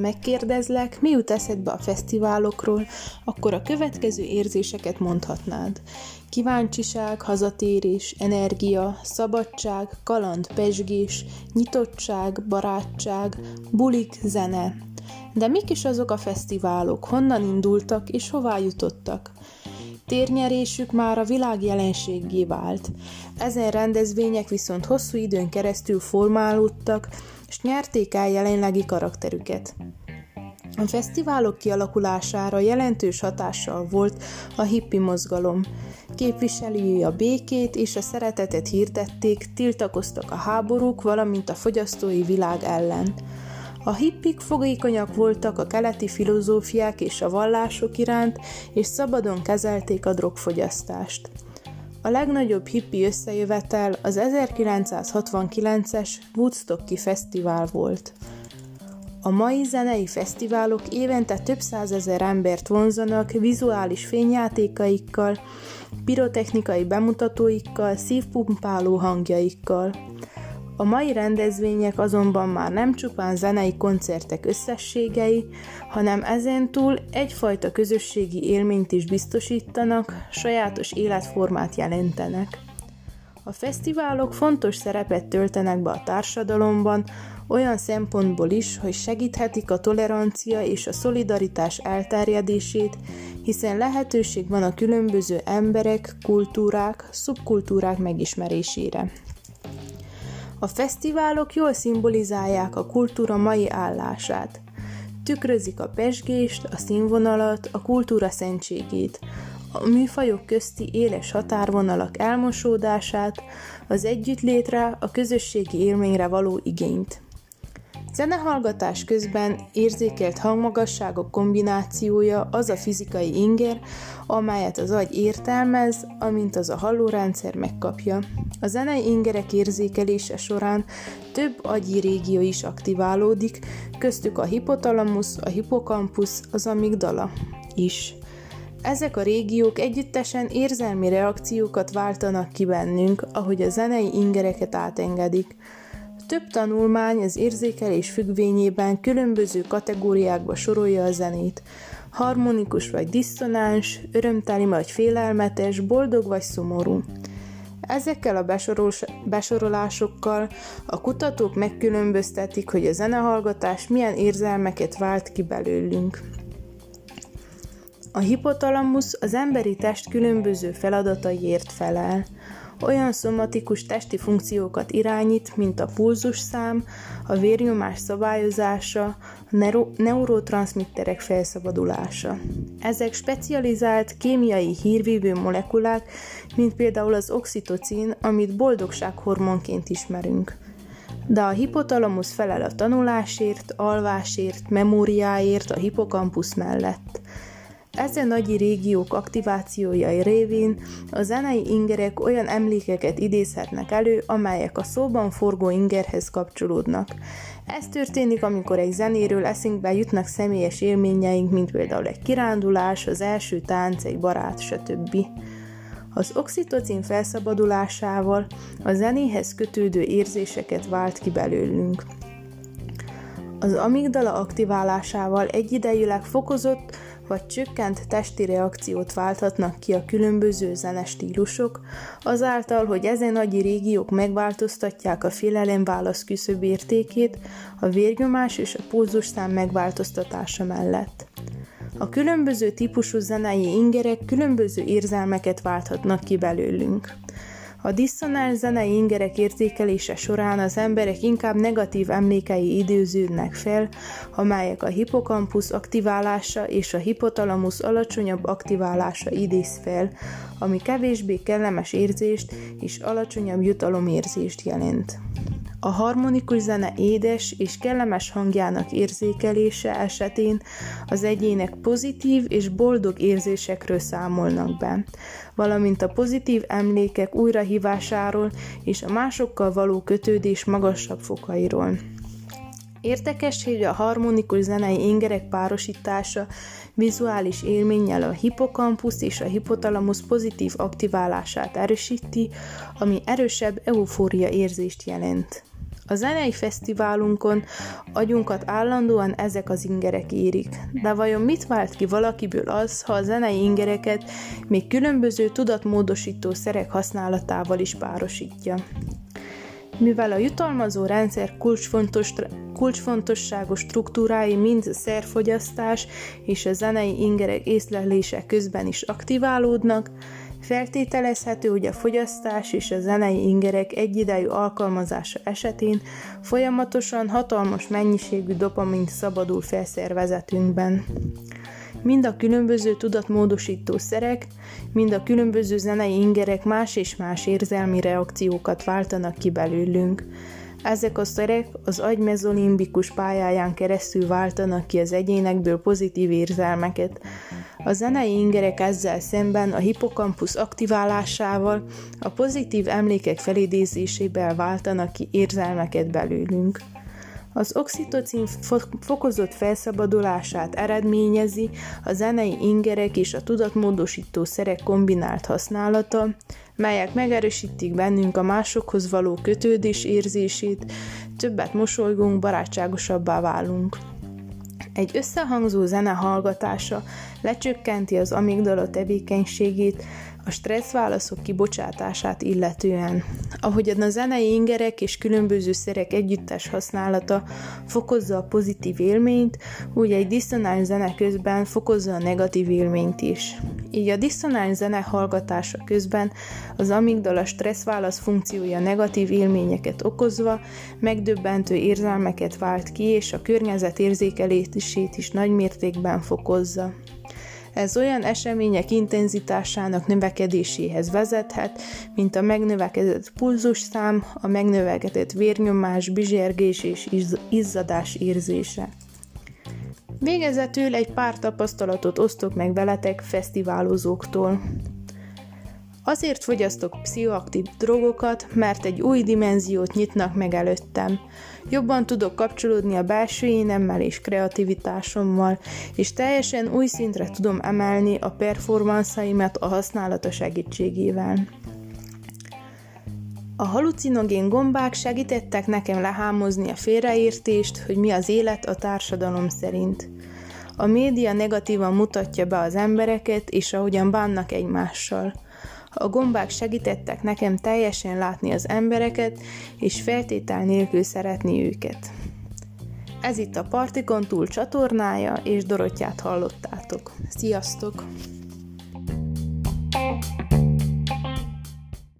megkérdezlek, mi jut eszedbe a fesztiválokról, akkor a következő érzéseket mondhatnád. Kíváncsiság, hazatérés, energia, szabadság, kaland, pesgés, nyitottság, barátság, bulik, zene. De mik is azok a fesztiválok, honnan indultak és hová jutottak? Térnyerésük már a világ jelenségé vált. Ezen rendezvények viszont hosszú időn keresztül formálódtak, és nyerték el jelenlegi karakterüket. A fesztiválok kialakulására jelentős hatással volt a hippi mozgalom. Képviselői a békét és a szeretetet hirdették, tiltakoztak a háborúk, valamint a fogyasztói világ ellen. A hippik fogékonyak voltak a keleti filozófiák és a vallások iránt, és szabadon kezelték a drogfogyasztást. A legnagyobb hippi összejövetel az 1969-es Woodstocki Fesztivál volt. A mai zenei fesztiválok évente több százezer embert vonzanak vizuális fényjátékaikkal, pirotechnikai bemutatóikkal, szívpumpáló hangjaikkal. A mai rendezvények azonban már nem csupán zenei koncertek összességei, hanem ezen túl egyfajta közösségi élményt is biztosítanak, sajátos életformát jelentenek. A fesztiválok fontos szerepet töltenek be a társadalomban, olyan szempontból is, hogy segíthetik a tolerancia és a szolidaritás elterjedését, hiszen lehetőség van a különböző emberek, kultúrák, szubkultúrák megismerésére. A fesztiválok jól szimbolizálják a kultúra mai állását. Tükrözik a pesgést, a színvonalat, a kultúra szentségét, a műfajok közti éles határvonalak elmosódását, az együttlétre, a közösségi élményre való igényt. Zenehallgatás közben érzékelt hangmagasságok kombinációja az a fizikai inger, amelyet az agy értelmez, amint az a hallórendszer megkapja. A zenei ingerek érzékelése során több agyi régió is aktiválódik, köztük a hipotalamus, a hipokampusz, az amigdala is. Ezek a régiók együttesen érzelmi reakciókat váltanak ki bennünk, ahogy a zenei ingereket átengedik. Több tanulmány az érzékelés függvényében különböző kategóriákba sorolja a zenét. Harmonikus vagy diszonáns, örömteli vagy félelmetes, boldog vagy szomorú. Ezekkel a besorolásokkal a kutatók megkülönböztetik, hogy a zenehallgatás milyen érzelmeket vált ki belőlünk. A hipotalamus az emberi test különböző feladataiért felel. Olyan szomatikus testi funkciókat irányít, mint a pulzusszám, a vérnyomás szabályozása, a neuro- neurotranszmitterek felszabadulása. Ezek specializált kémiai hírvívő molekulák, mint például az oxitocin, amit boldogsághormonként ismerünk. De a hipotalamus felel a tanulásért, alvásért, memóriáért a hipokampusz mellett – ezen nagyi régiók aktivációjai révén a zenei ingerek olyan emlékeket idézhetnek elő, amelyek a szóban forgó ingerhez kapcsolódnak. Ez történik, amikor egy zenéről eszünkbe jutnak személyes élményeink, mint például egy kirándulás, az első tánc, egy barát, stb. Az oxitocin felszabadulásával a zenéhez kötődő érzéseket vált ki belőlünk. Az amigdala aktiválásával egyidejűleg fokozott, vagy csökkent testi reakciót válthatnak ki a különböző zenestílusok, azáltal, hogy ezen agyi régiók megváltoztatják a félelemválasz küszöb értékét a vérnyomás és a pulzusszám megváltoztatása mellett. A különböző típusú zenei ingerek különböző érzelmeket válthatnak ki belőlünk. A diszonáns zenei ingerek értékelése során az emberek inkább negatív emlékei időződnek fel, amelyek a hipokampusz aktiválása és a hipotalamus alacsonyabb aktiválása idéz fel, ami kevésbé kellemes érzést és alacsonyabb jutalomérzést jelent. A harmonikus zene édes és kellemes hangjának érzékelése esetén az egyének pozitív és boldog érzésekről számolnak be, valamint a pozitív emlékek újrahívásáról és a másokkal való kötődés magasabb fokairól. Érdekes, hogy a harmonikus zenei ingerek párosítása vizuális élménnyel a hipokampusz és a hipotalamus pozitív aktiválását erősíti, ami erősebb eufória érzést jelent. A zenei fesztiválunkon agyunkat állandóan ezek az ingerek érik. De vajon mit vált ki valakiből az, ha a zenei ingereket még különböző tudatmódosító szerek használatával is párosítja? Mivel a jutalmazó rendszer kulcsfontos, kulcsfontosságos struktúrái mind a szerfogyasztás és a zenei ingerek észlelése közben is aktiválódnak, Feltételezhető, hogy a fogyasztás és a zenei ingerek egyidejű alkalmazása esetén folyamatosan hatalmas mennyiségű dopamin szabadul felszervezetünkben. Mind a különböző tudatmódosító szerek, mind a különböző zenei ingerek más és más érzelmi reakciókat váltanak ki belőlünk. Ezek a szerek az agy mezolimbikus pályáján keresztül váltanak ki az egyénekből pozitív érzelmeket. A zenei ingerek ezzel szemben a hipokampusz aktiválásával a pozitív emlékek felidézésével váltanak ki érzelmeket belőlünk. Az oxitocin fokozott felszabadulását eredményezi a zenei ingerek és a tudatmódosító szerek kombinált használata, melyek megerősítik bennünk a másokhoz való kötődés érzését, többet mosolygunk, barátságosabbá válunk. Egy összehangzó zene hallgatása lecsökkenti az amigdala tevékenységét, a stressz válaszok kibocsátását illetően. Ahogyan a zenei ingerek és különböző szerek együttes használata fokozza a pozitív élményt, úgy egy diszonáns zene közben fokozza a negatív élményt is. Így a diszonáns zene hallgatása közben az amigdala stresszválasz funkciója negatív élményeket okozva, megdöbbentő érzelmeket vált ki, és a környezet érzékelését is nagymértékben fokozza. Ez olyan események intenzitásának növekedéséhez vezethet, mint a megnövekedett pulzusszám, a megnövekedett vérnyomás, bizsergés és izzadás érzése. Végezetül egy pár tapasztalatot osztok meg veletek fesztiválozóktól. Azért fogyasztok pszichoaktív drogokat, mert egy új dimenziót nyitnak meg előttem. Jobban tudok kapcsolódni a belső énemmel és kreativitásommal, és teljesen új szintre tudom emelni a performanszaimat a használata segítségével. A halucinogén gombák segítettek nekem lehámozni a félreértést, hogy mi az élet a társadalom szerint. A média negatívan mutatja be az embereket, és ahogyan bánnak egymással – a gombák segítettek nekem teljesen látni az embereket, és feltétel nélkül szeretni őket. Ez itt a Partikon túl csatornája, és Dorottyát hallottátok. Sziasztok!